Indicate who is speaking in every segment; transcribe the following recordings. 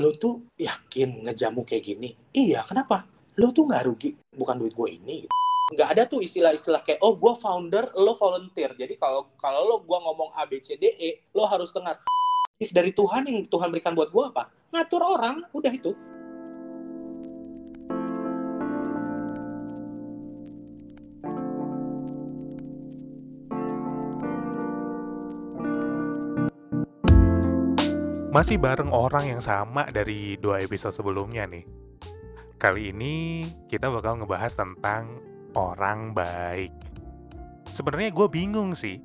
Speaker 1: lu tuh yakin ngejamu kayak gini? Iya, kenapa? Lu tuh nggak rugi, bukan duit gue ini. Nggak ada tuh istilah-istilah kayak, oh gue founder, lo volunteer. Jadi kalau kalau lo gue ngomong A, B, C, D, E, lo harus dengar. If dari Tuhan yang Tuhan berikan buat gue apa? Ngatur orang, udah itu.
Speaker 2: Masih bareng orang yang sama dari dua episode sebelumnya nih. Kali ini kita bakal ngebahas tentang orang baik. Sebenarnya gue bingung sih.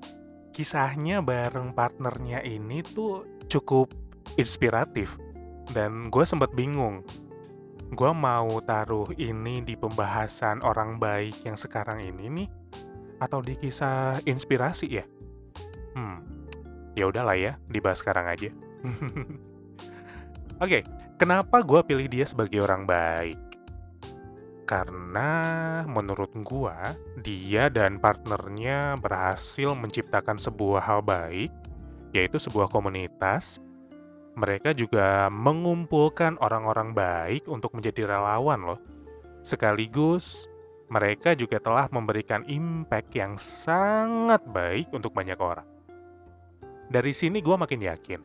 Speaker 2: Kisahnya bareng partnernya ini tuh cukup inspiratif. Dan gue sempat bingung. Gue mau taruh ini di pembahasan orang baik yang sekarang ini nih. Atau di kisah inspirasi ya? Hmm, ya udahlah ya, dibahas sekarang aja. Oke, kenapa gue pilih dia sebagai orang baik? Karena menurut gue, dia dan partnernya berhasil menciptakan sebuah hal baik, yaitu sebuah komunitas. Mereka juga mengumpulkan orang-orang baik untuk menjadi relawan loh. Sekaligus, mereka juga telah memberikan impact yang sangat baik untuk banyak orang. Dari sini gue makin yakin,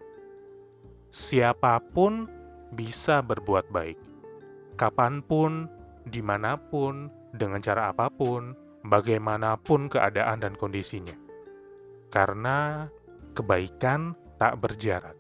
Speaker 2: siapa pun bisa berbuat baik. Kapan pun, di mana pun, dengan cara apa pun, bagaimanapun keadaan dan kondisinya. Karena kebaikan tak berjarak.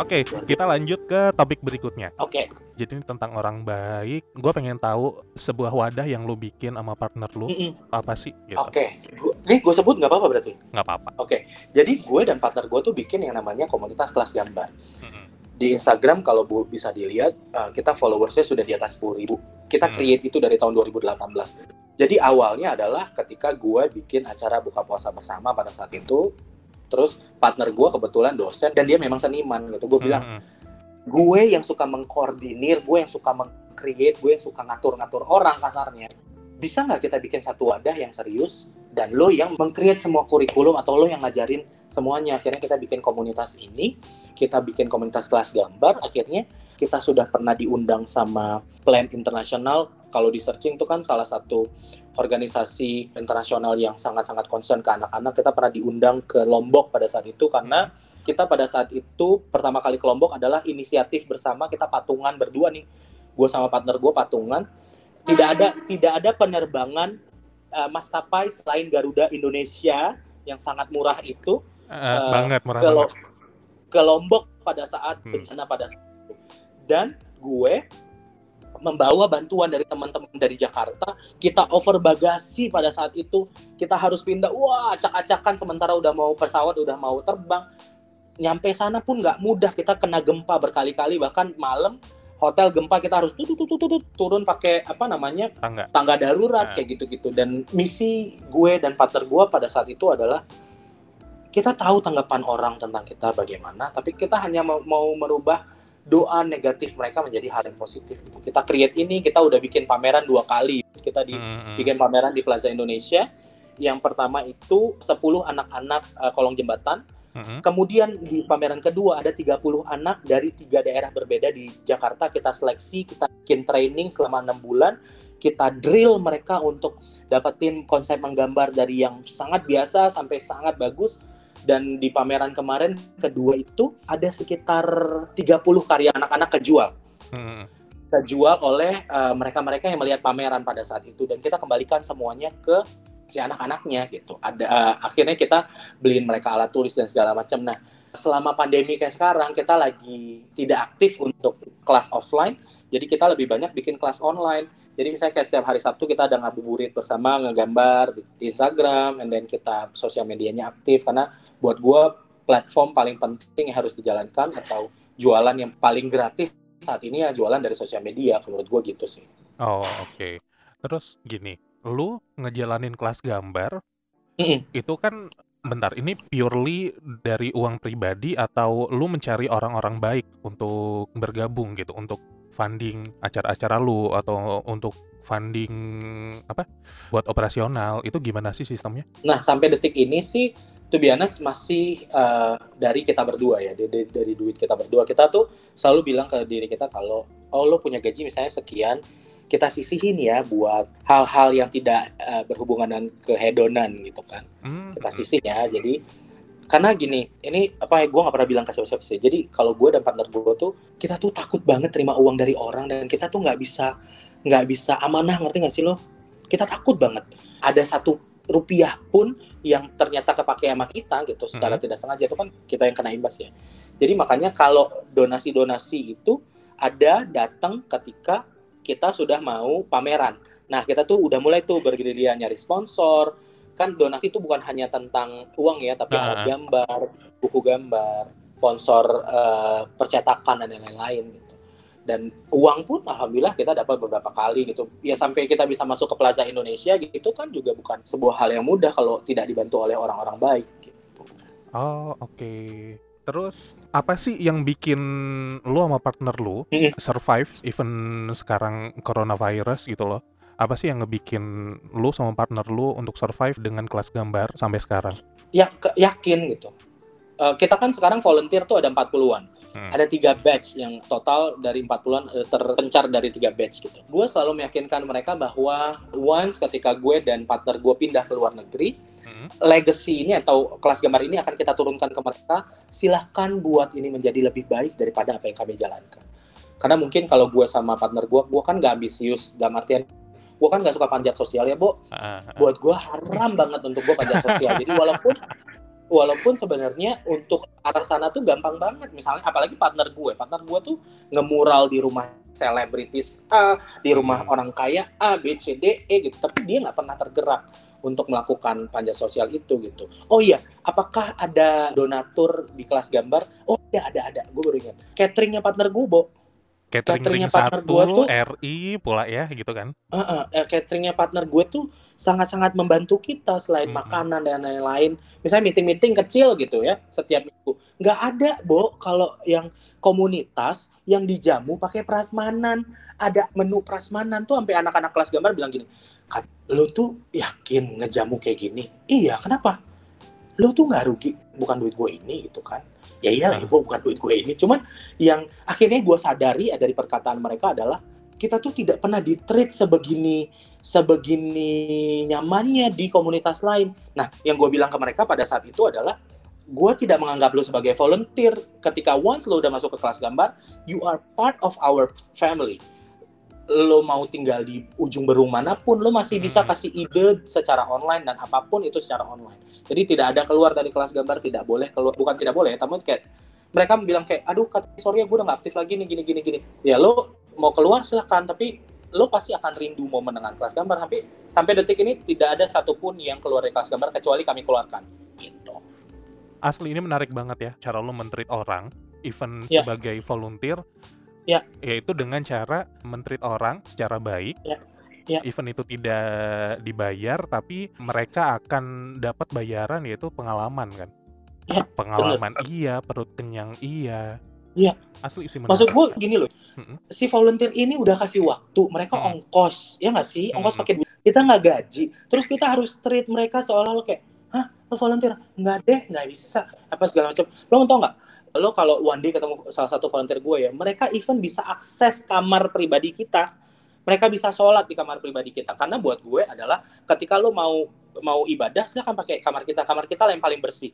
Speaker 2: Oke, kita lanjut ke topik berikutnya.
Speaker 1: Oke,
Speaker 2: Jadi ini tentang orang baik. Gue pengen tahu sebuah wadah yang lu bikin sama partner lu
Speaker 1: Mm-mm.
Speaker 2: apa sih? Gitu.
Speaker 1: oke. Gua- Ini gue sebut nggak apa-apa berarti?
Speaker 2: Nggak apa-apa.
Speaker 1: Oke, jadi gue dan partner gue tuh bikin yang namanya komunitas kelas gambar.
Speaker 2: Mm-mm.
Speaker 1: Di Instagram kalau bu bisa dilihat, uh, kita followersnya sudah di atas 10.000 ribu. Kita
Speaker 2: Hmm.
Speaker 1: create itu dari tahun 2018. Jadi awalnya adalah ketika gue bikin acara buka puasa bersama pada saat itu, terus partner gue kebetulan dosen dan dia memang seniman gitu. Gue bilang,
Speaker 2: Mm-mm.
Speaker 1: gue yang suka mengkoordinir, gue yang suka meng-create, gue yang suka ngatur-ngatur orang kasarnya. Bisa nggak kita bikin satu wadah yang serius dan lo yang meng-create semua kurikulum atau lo yang ngajarin semuanya. Akhirnya kita bikin komunitas ini, kita bikin komunitas kelas gambar. Akhirnya kita sudah pernah diundang sama Plan Internasional. Kalau di searching itu kan salah satu organisasi internasional yang sangat-sangat concern ke anak-anak. Kita pernah diundang ke Lombok pada saat itu karena kita pada saat itu pertama kali ke Lombok adalah inisiatif bersama kita patungan berdua nih gue sama partner gue patungan tidak ada tidak ada penerbangan uh, maskapai selain Garuda Indonesia yang sangat murah itu
Speaker 2: Eh,
Speaker 1: Eh,
Speaker 2: banget murah
Speaker 1: ke,
Speaker 2: banget.
Speaker 1: ke Lombok pada saat
Speaker 2: Hmm.
Speaker 1: bencana pada saat itu dan gue membawa bantuan dari teman-teman dari Jakarta kita over bagasi pada saat itu kita harus pindah wah acak-acakan sementara udah mau pesawat udah mau terbang nyampe sana pun nggak mudah kita kena gempa berkali-kali bahkan malam hotel gempa kita harus tutut tutut tutut turun pakai apa namanya
Speaker 2: Tangga.
Speaker 1: tangga darurat
Speaker 2: Nah.
Speaker 1: kayak gitu-gitu dan misi gue dan partner gue pada saat itu adalah kita tahu tanggapan orang tentang kita bagaimana tapi kita hanya mau, mau merubah doa negatif mereka menjadi hal yang positif gitu. kita create ini kita udah bikin pameran dua kali kita di
Speaker 2: Mm-mm.
Speaker 1: bikin pameran di Plaza Indonesia yang pertama itu 10 anak-anak eh, kolong jembatan
Speaker 2: Mm-mm.
Speaker 1: Kemudian di pameran kedua ada 30 anak dari tiga daerah berbeda di Jakarta. Kita seleksi, kita bikin training selama enam bulan. Kita drill mereka untuk dapetin konsep menggambar dari yang sangat biasa sampai sangat bagus. Dan di pameran kemarin kedua itu ada sekitar 30 karya anak-anak kejual.
Speaker 2: Mm-mm.
Speaker 1: Kejual oleh eh, mereka-mereka yang melihat pameran pada saat itu. Dan kita kembalikan semuanya ke si anak-anaknya gitu. Ada eh, akhirnya kita beliin mereka alat tulis dan segala macam. Nah, selama pandemi kayak sekarang kita lagi tidak aktif untuk kelas offline, jadi kita lebih banyak bikin kelas online. Jadi misalnya kayak setiap hari Sabtu kita ada ngabuburit bersama, ngegambar di Instagram, and then kita sosial medianya aktif karena buat gua platform paling penting yang harus dijalankan atau jualan yang paling gratis saat ini ya jualan dari sosial media menurut gua gitu sih.
Speaker 2: Oh, oke. Terus gini, lu ngejalanin kelas gambar,
Speaker 1: Mm-mm.
Speaker 2: itu kan bentar, ini purely dari uang pribadi atau lu mencari orang-orang baik untuk bergabung gitu, untuk funding acara-acara lu atau untuk funding apa buat operasional itu gimana sih sistemnya?
Speaker 1: Nah sampai detik ini sih to be honest masih uh, dari kita berdua ya dari, dari duit kita berdua. Kita tuh selalu bilang ke diri kita kalau oh lo punya gaji misalnya sekian kita sisihin ya buat hal-hal yang tidak uh, berhubungan dengan kehedonan gitu kan. Hmm. kita sisih ya jadi karena gini ini apa ya gue nggak pernah bilang ke siapa-siapa sih. Jadi kalau gue dan partner gue tuh kita tuh takut banget terima uang dari orang dan kita tuh nggak bisa nggak bisa amanah ngerti nggak sih lo? Kita takut banget. Ada satu rupiah pun yang ternyata kepake sama kita gitu secara hmm. tidak sengaja itu kan kita yang kena imbas ya jadi makanya kalau donasi-donasi itu ada datang ketika kita sudah mau pameran nah kita tuh udah mulai tuh bergerilya nyari sponsor kan donasi itu bukan hanya tentang uang ya, tapi uh alat gambar, buku gambar, sponsor uh, percetakan dan lain-lain gitu. Dan uang pun alhamdulillah kita dapat beberapa kali gitu. Ya sampai kita bisa masuk ke Plaza Indonesia gitu kan juga bukan sebuah hal yang mudah kalau tidak dibantu oleh orang-orang baik gitu.
Speaker 2: Oh, oke. Okay. Terus apa sih yang bikin lu sama partner lu survive even sekarang coronavirus gitu loh? apa sih yang ngebikin lu sama partner lu untuk survive dengan kelas gambar sampai sekarang?
Speaker 1: Ya, ke, yakin gitu. Uh, kita kan sekarang volunteer tuh ada 40-an. Hmm. Ada tiga batch yang total dari 40-an uh, eh, terpencar dari tiga batch gitu. Gue selalu meyakinkan mereka bahwa once ketika gue dan partner gue pindah ke luar negeri, hmm. legacy ini atau kelas gambar ini akan kita turunkan ke mereka. Silahkan buat ini menjadi lebih baik daripada apa yang kami jalankan. Karena mungkin kalau gue sama partner gue, gue kan gak ambisius, dalam artian gue kan gak suka panjat sosial ya, Bo. Uh, Buat gue haram banget untuk gue panjat sosial. Jadi walaupun walaupun sebenarnya untuk arah sana tuh gampang banget. Misalnya apalagi partner gue, partner gue tuh ngemural di rumah selebritis A, di rumah hmm. orang kaya A, B, C, D, E gitu. Tapi dia nggak pernah tergerak untuk melakukan panjat sosial itu gitu. Oh iya, apakah ada donatur di kelas gambar? Oh ada, ada, ada. Gue baru ingat. Cateringnya partner gue, Bo
Speaker 2: catering cateringnya partner gue tuh RI pula ya gitu kan?
Speaker 1: Uh, uh, cateringnya partner gue tuh sangat-sangat membantu kita selain hmm. makanan dan lain-lain. Misalnya meeting-meeting kecil gitu ya setiap minggu. Nggak ada bo kalau yang komunitas yang dijamu pakai prasmanan. Ada menu prasmanan tuh sampai anak-anak kelas gambar bilang gini lo tuh yakin ngejamu kayak gini? Iya kenapa lo tuh nggak rugi bukan duit gue ini gitu kan. Ya iyalah ibu bukan duit gue ini. Cuman yang akhirnya gue sadari ya dari perkataan mereka adalah kita tuh tidak pernah di treat sebegini sebegini nyamannya di komunitas lain. Nah yang gue bilang ke mereka pada saat itu adalah gue tidak menganggap lo sebagai volunteer. Ketika once lo udah masuk ke kelas gambar you are part of our family lo mau tinggal di ujung berung mana pun, lo masih bisa hmm. kasih ide secara online dan apa pun itu secara online. Jadi tidak ada keluar dari kelas gambar, tidak boleh keluar, bukan tidak boleh, tapi kayak mereka bilang kayak, aduh, sorry ya gue udah gak aktif lagi nih, gini, gini, gini. Ya lo mau keluar silahkan, tapi lo pasti akan rindu momen dengan kelas gambar. Tapi sampai detik ini tidak ada satupun yang keluar dari kelas gambar kecuali kami keluarkan. Gitu.
Speaker 2: Asli ini menarik banget ya, cara lo mentreat orang, even yeah. sebagai volunteer,
Speaker 1: Ya.
Speaker 2: Yaitu dengan cara mentreat orang secara baik. Ya. Ya. Even itu tidak dibayar, tapi mereka akan dapat bayaran yaitu pengalaman kan. Ya, pengalaman bener. iya, perut kenyang iya.
Speaker 1: Iya.
Speaker 2: Asli sih
Speaker 1: Maksud gue gini loh, mm-hmm. si volunteer ini udah kasih waktu, mereka mm. ongkos, ya nggak sih? Ongkos mm-hmm. pakai duit. Kita nggak gaji, terus kita harus treat mereka seolah-olah kayak, hah, lo volunteer? Nggak deh, nggak bisa. Apa segala macam. Lo mau tau nggak? Lo kalau one day ketemu salah satu volunteer gue ya, mereka even bisa akses kamar pribadi kita. Mereka bisa sholat di kamar pribadi kita. Karena buat gue adalah ketika lo mau mau ibadah, silahkan pakai kamar kita. Kamar kita lah yang paling bersih.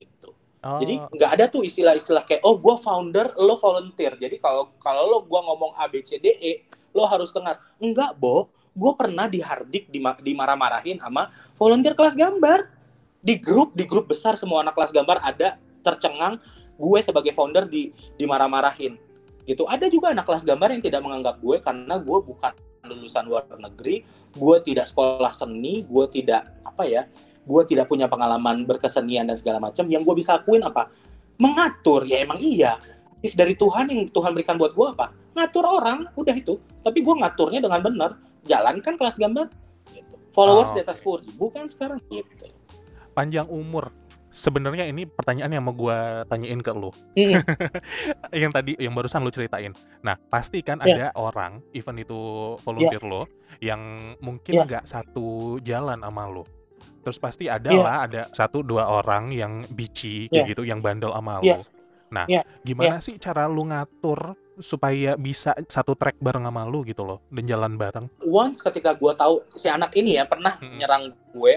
Speaker 1: Gitu. Oh. Jadi nggak ada tuh istilah-istilah kayak, oh gue founder, lo volunteer. Jadi kalau kalau lo gue ngomong A, B, C, D, E, lo harus dengar. Enggak, Bo. Gue pernah dihardik, dimarah-marahin sama volunteer kelas gambar. Di grup, di grup besar semua anak kelas gambar ada tercengang gue sebagai founder di dimarah-marahin. Gitu. Ada juga anak kelas gambar yang tidak menganggap gue karena gue bukan lulusan luar negeri gue tidak sekolah seni gue tidak apa ya gue tidak punya pengalaman berkesenian dan segala macam. Yang gue bisa akuin apa? Mengatur. Ya emang iya. If dari Tuhan yang Tuhan berikan buat gue apa? Ngatur orang udah itu. Tapi gue ngaturnya dengan benar. Jalankan kelas gambar. Gitu. followers oh, di atas sepuluh ribu kan sekarang. Gitu.
Speaker 2: Panjang umur Sebenarnya ini pertanyaan yang mau gue tanyain ke lu.
Speaker 1: Mm.
Speaker 2: yang tadi yang barusan lu ceritain. Nah, pasti kan
Speaker 1: Iya.
Speaker 2: ada orang, even itu
Speaker 1: Iya.
Speaker 2: volunteer lo, yang mungkin
Speaker 1: Iya.
Speaker 2: nggak satu jalan sama lu. Terus pasti ada
Speaker 1: Iya.
Speaker 2: lah, ada satu dua orang yang bici kayak
Speaker 1: Iya.
Speaker 2: gitu, yang bandel sama
Speaker 1: Iya.
Speaker 2: lu. Nah,
Speaker 1: Iya.
Speaker 2: gimana sih cara lu ngatur supaya bisa satu track bareng sama lu gitu loh, dan jalan bareng?
Speaker 1: Once ketika gue tahu si anak ini ya pernah
Speaker 2: Mm-mm.
Speaker 1: nyerang gue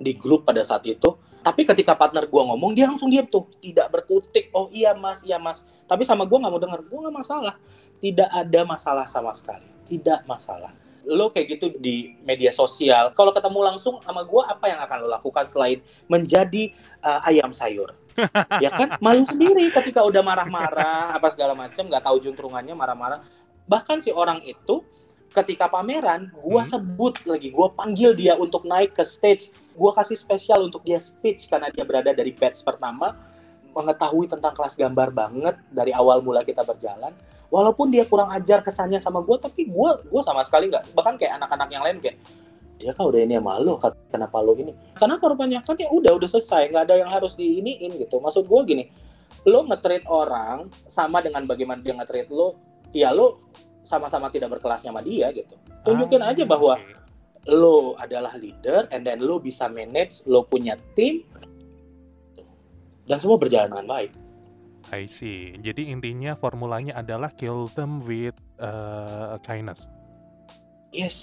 Speaker 1: di grup pada saat itu, tapi ketika partner gue ngomong dia langsung diam tuh, tidak berkutik. Oh iya mas, iya mas. Tapi sama gue nggak mau dengar, gue nggak masalah. Tidak ada masalah sama sekali, tidak masalah. Lo kayak gitu di media sosial, kalau ketemu langsung sama gue apa yang akan lo lakukan selain menjadi uh, ayam sayur? ya kan malu sendiri ketika udah marah-marah apa segala macam nggak tahu juntrungannya marah-marah bahkan si orang itu ketika pameran gua
Speaker 2: Hmm.
Speaker 1: sebut lagi gua panggil dia untuk naik ke stage. Gua kasih spesial untuk dia speech karena dia berada dari batch pertama mengetahui tentang kelas gambar banget dari awal mula kita berjalan. Walaupun dia kurang ajar kesannya sama gua tapi gua gua sama sekali nggak bahkan kayak anak-anak yang lain kayak dia kan udah ini sama lo kenapa lo ini? Kenapa rupanya kan ya udah udah selesai nggak ada yang harus diiniin gitu. Maksud gua gini lo nge-treat orang sama dengan bagaimana dia nge-treat lo ya lo sama-sama tidak berkelasnya sama dia gitu tunjukin
Speaker 2: Ah,
Speaker 1: aja bahwa lo adalah leader and then lo bisa manage lo punya tim dan semua berjalan dengan baik
Speaker 2: I see. Jadi intinya formulanya adalah kill them with uh, kindness.
Speaker 1: yes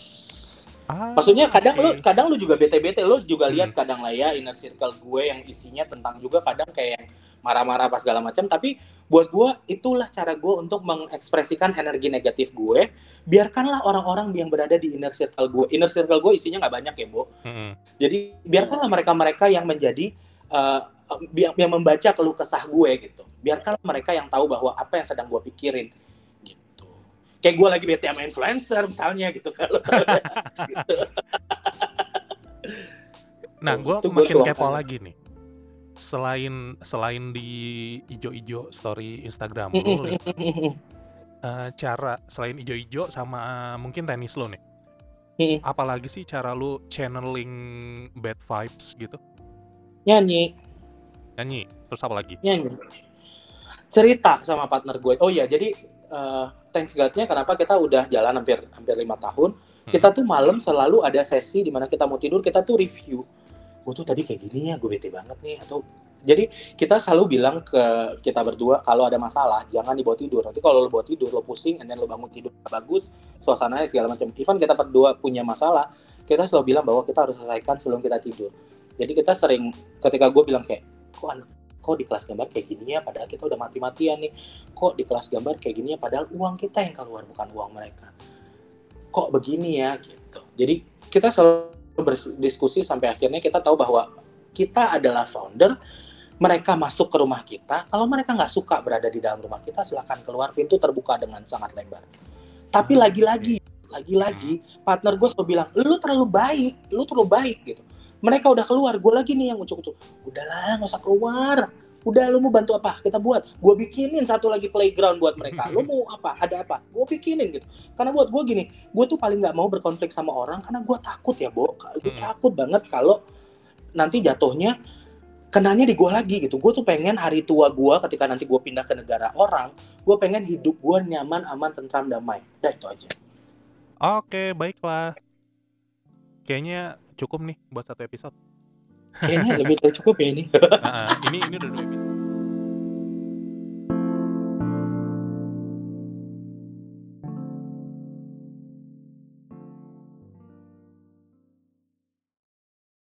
Speaker 2: Ah,
Speaker 1: maksudnya kadang
Speaker 2: oke.
Speaker 1: lo kadang lo juga bete-bete lo juga lihat
Speaker 2: Hmm.
Speaker 1: kadang lah ya inner circle gue yang isinya tentang juga kadang kayak marah-marah apa segala macam tapi buat gue itulah cara gue untuk mengekspresikan energi negatif gue. Biarkanlah orang-orang yang berada di inner circle gue inner circle gue isinya nggak banyak ya bu
Speaker 2: Mm-mm.
Speaker 1: jadi biarkanlah mereka-mereka yang menjadi eh, yang, yang membaca keluh kesah gue gitu. Biarkanlah mereka yang tahu bahwa apa yang sedang gue pikirin gitu. Kayak gue lagi bete sama influencer misalnya gitu kalau gitu.
Speaker 2: Nah, gue makin kepo lagi nih. Selain selain di ijo-ijo story Instagram lo, Lin, eh, cara selain ijo-ijo sama eh, mungkin tenis lo nih, apalagi sih cara lu channeling bad vibes gitu?
Speaker 1: nyanyi.
Speaker 2: Nyanyi, terus apa lagi?
Speaker 1: nyanyi. Cerita sama partner gue. Oh ya jadi eh, thanks God-nya kenapa kita udah jalan hampir hampir lima tahun.
Speaker 2: Hmm.
Speaker 1: kita tuh malam selalu ada sesi di mana kita mau tidur kita tuh review gue tuh tadi kayak gini ya gue bete banget nih atau jadi kita selalu bilang ke kita berdua kalau ada masalah jangan dibawa tidur. Nanti kalau lo bawa tidur lo pusing then lo bangun tidur bagus suasananya segala macam. Even kita berdua punya masalah kita selalu bilang bahwa kita harus selesaikan sebelum kita tidur. Jadi kita sering ketika gue bilang kayak kok anak kok di kelas gambar kayak gini ya padahal kita udah mati-matian nih. Kok di kelas gambar kayak gini ya padahal uang kita yang keluar bukan uang mereka. Kok begini ya? Gitu. Jadi kita selalu berdiskusi sampai akhirnya kita tahu bahwa kita adalah founder mereka masuk ke rumah kita. Kalau mereka nggak suka berada di dalam rumah kita silahkan keluar pintu terbuka dengan sangat lebar. Tapi
Speaker 2: Hmm,
Speaker 1: lagi-lagi lagi-lagi partner gue selalu bilang lu terlalu baik lu terlalu baik gitu. Mereka udah keluar gue lagi nih yang ucuk-ucuk. Udahlah nggak usah keluar udah lu mau bantu apa? Kita buat. Gue bikinin satu lagi playground buat mereka. Lu mau apa? Ada apa? Gue bikinin gitu. Karena buat gue gini gue tuh paling nggak mau berkonflik sama orang karena gue takut ya bo. Gue
Speaker 2: Hmm.
Speaker 1: takut banget kalau nanti jatuhnya kenanya di gue lagi gitu. Gue tuh pengen hari tua gue ketika nanti gue pindah ke negara orang gue pengen hidup gue nyaman aman tentram damai. Udah itu aja.
Speaker 2: Oke, baiklah. Kayaknya cukup nih buat satu episode.
Speaker 1: Kayaknya lebih cukup ya ini
Speaker 2: Ah, ah, ini ini udah dua episode.